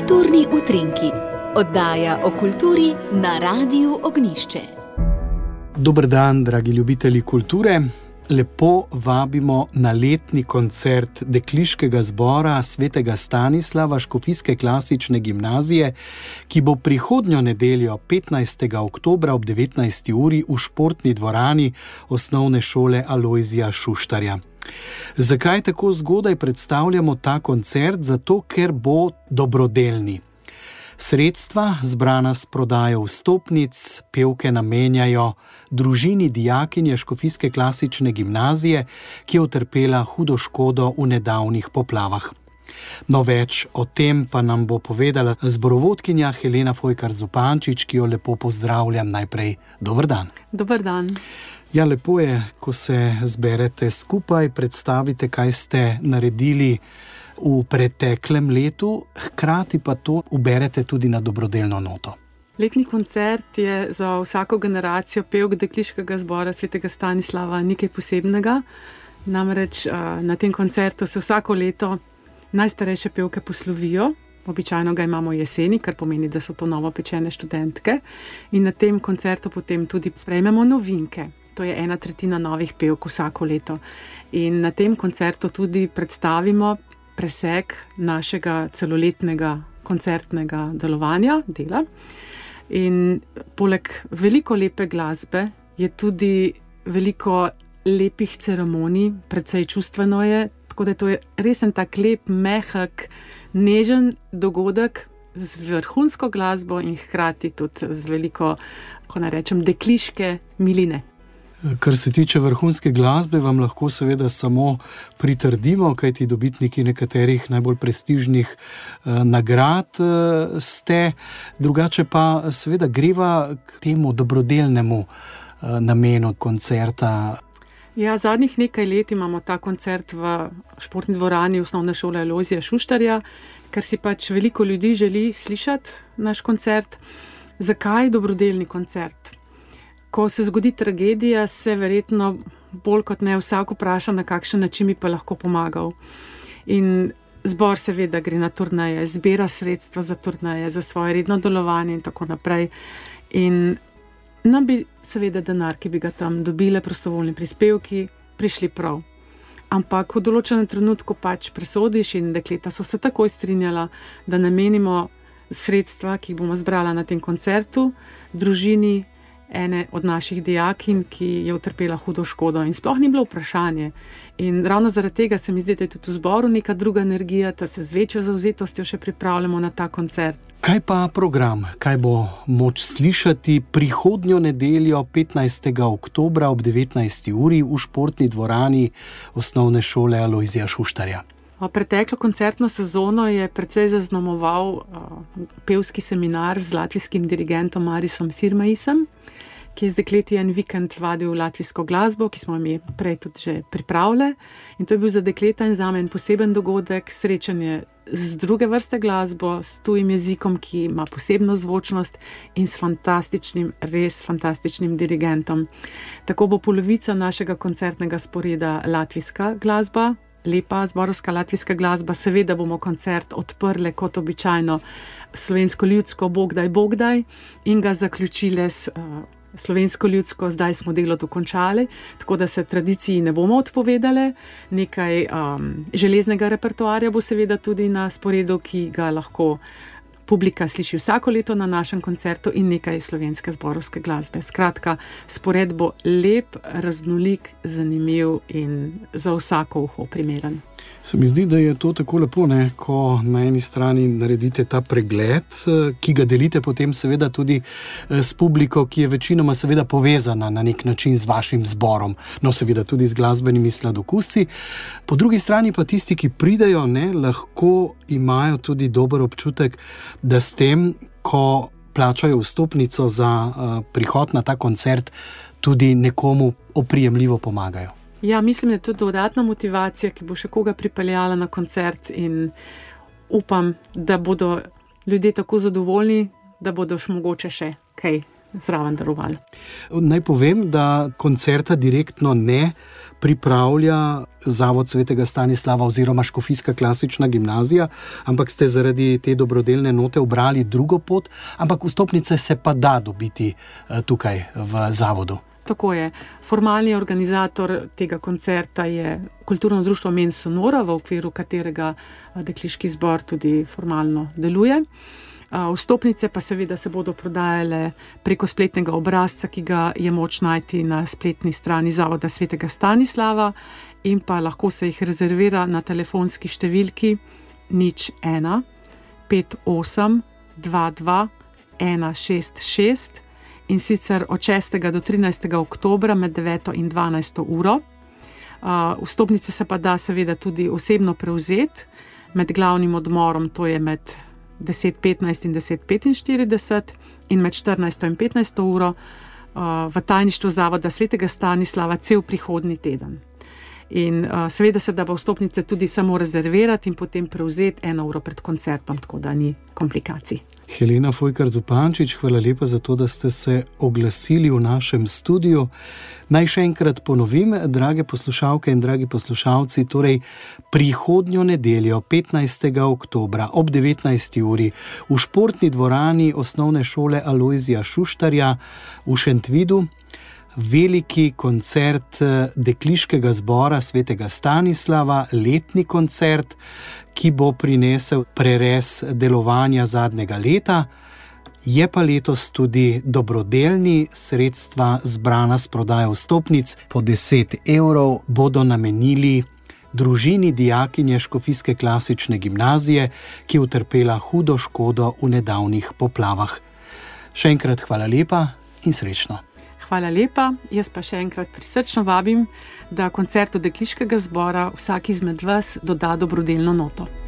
Kulturni utrinki, oddaja o kulturi na Radiu Ognišče. Dober dan, dragi ljubitelji kulture. Lepo vabimo na letni koncert Dekliškega zbora svetega Stanislava Škofijske klasične gimnazije, ki bo prihodnjo nedeljo 15. oktober ob 19. uri v športni dvorani osnovne šole Alojzija Šuštarja. Zakaj tako zgodaj predstavljamo ta koncert? Zato, ker bo dobrodelni. Sredstva, zbrana s prodajo vstopnic, pevke namenjajo družini dijakinje Škofijske klasične gimnazije, ki je utrpela hudo škodo v nedavnih poplavah. No, več o tem pa nam bo povedala zborovodkinja Helena Fojkar Zupančič, ki jo lepo pozdravljam najprej. Dobr dan. Dobr dan. Ja, lepo je, ko se zberete skupaj, predstavite, kaj ste naredili v preteklem letu, hkrati pa to uberete tudi na dobrodelno noto. Letni koncert je za vsako generacijo pevk Dekliškega zbora svetega Stanislava nekaj posebnega. Namreč na tem koncertu se vsako leto najstarejše pevke poslovijo. Običajno ga imamo jeseni, kar pomeni, da so to novo pečene študentke. In na tem koncertu potem tudi sprejmemo novinke. To je ena tretjina novih pevk vsako leto. In na tem koncertu tudi predstavimo preseg našega celoletnega koncertnega delovanja, dela. In poleg veliko lepe glasbe je tudi veliko lepih ceremonij, precej čustveno je. Tako da je to res en tak lep, mehak, nežen dogodek z vrhunsko glasbo in hkrati tudi z veliko, kako naj rečem, dekliške miline. Kar se tiče vrhunske glasbe, vam lahko seveda samo pritrdimo, kajti dobitniki nekaterih najbolj prestižnih eh, nagrad eh, ste, drugače pa seveda greva k temu dobrodelnemu eh, namenu koncerta. Ja, zadnjih nekaj let imamo ta koncert v športni dvorani osnovne šole Lozija Šuštarja, ker si pač veliko ljudi želi slišati naš koncert. Zakaj dobrodelni koncert? Ko se zgodi tragedija, se verjetno bolj kot ne vsak vpraša, na kakšen način bi pa lahko pomagal. In zbor seveda gre na turnaje, zbira sredstva za turnaje, za svoje redno delovanje in tako naprej. In nam bi seveda denar, ki bi ga tam dobile, prostovoljni prispevki, prišli prav. Ampak v določenem trenutku pač presodiš, in dekleta so se takoj strinjala, da namenimo sredstva, ki jih bomo zbrali na tem koncertu, družini, ene od naših dijakin, ki je utrpela hudo škodo. In sploh ni bilo vprašanje. In ravno zaradi tega se mi zdi, da je tudi v zboru neka druga energija, da se z večjo zauzetostjo še pripravljamo na ta koncert. Kaj pa program, kaj bo moč slišati prihodnjo nedeljo, 15. oktober ob 19. uri v športni dvorani osnovne šole Aloizija Šuštarja? Preteklo koncertno sezono je precej zaznamoval uh, pevski seminar z latvijskim dirigentom Marisom Sirmajsem ki je z dekleti en vikend vadil latvijsko glasbo, ki smo mi prej tudi že pripravili. In to je bil za dekleta in za me poseben dogodek, srečanje z druge vrste glasbo, s tujim jezikom, ki ima posebno zvočnost in s fantastičnim, res fantastičnim dirigentom. Tako bo polovica našega koncertnega sporeda latvijska glasba. Lepa zborovska latvijska glasba, seveda bomo koncert odprli kot običajno, slovensko ljudsko, bogdaj, bogdaj, in ga zaključili s uh, slovensko ljudsko, zdaj smo delo dokončali, tako da se tradiciji ne bomo odpovedali. Nekaj um, železnega repertoarja bo seveda tudi na sporedu, ki ga lahko publika sliši vsako leto na našem koncertu in nekaj slovenske zborovske glasbe. Skratka, spored bo lep, raznolik, zanimiv in za vsako uho primeren. Se mi zdi, da je to tako lepo, ne? ko na eni strani naredite ta pregled, eh, ki ga delite potem seveda tudi eh, s publiko, ki je večinoma seveda povezana na nek način z vašim zborom, no seveda tudi z glasbenimi sladokusci. Po drugi strani pa tisti, ki pridejo, ne, lahko imajo tudi dober občutek, da s tem, ko plačajo vstopnico za uh, prihod na ta koncert, tudi nekomu oprijemljivo pomagajo. Ja, mislim, da je to dodatna motivacija, ki bo še koga pripeljala na koncert, in upam, da bodo ljudje tako zadovoljni, da bodo še mogoče še kaj zraven darovali. Naj povem, da koncerta direktno ne pripravlja Zavod svetega Stanislava oziroma Škofijska klasična gimnazija, ampak ste zaradi te dobrodelne note obrali drugo pot, ampak vstopnice se pa da dobiti eh, tukaj v zavodu. Tako je. Formalni organizator tega koncerta je Kulturno društvo Men Sonora, v okviru katerega eh, dekliški zbor tudi formalno deluje. Vstopnice pa seveda se bodo prodajale preko spletnega obrazca, ki ga je moč najti na spletni strani Zavoda svetega Stanislava, in pa lahko se jih rezervira na telefonski številki nič 1 58 22 166 in sicer od 6. do 13. oktobra med 9. in 12. uro. Vstopnice se pa da seveda tudi osebno prevzeti med glavnim odmorom, to je med 10:15 in 10:45 in med 14 in 15 uro uh, v tajništvu Zavoda svetega Stanislava cel prihodni teden. In uh, seveda se da bo vstopnice tudi samo rezervirati in potem prevzeti eno uro pred koncertom, tako da ni komplikacij. Helena Fojkar Zupančič, hvala lepa za to, da ste se oglasili v našem studiu. Naj še enkrat ponovim, drage poslušalke in dragi poslušalci, torej prihodnjo nedeljo, 15. oktober ob 19. uri v športni dvorani osnovne šole Aloizija Šuštarja v Šentvidu veliki koncert eh, Dekliškega zbora svetega Stanislava, letni koncert, ki bo prinesel preres delovanja zadnjega leta. Je pa letos tudi dobrodelni sredstva zbrana s prodajo stopnic po 10 evrov, bodo namenili družini dijakinje Škofijske klasične gimnazije, ki je utrpela hudo škodo v nedavnih poplavah. Še enkrat hvala lepa in srečno hvala lepa. Jaz pa še enkrat prisrčno vabim, da koncertu Dekliškega zbora vsak izmed vas doda dobrodelno noto.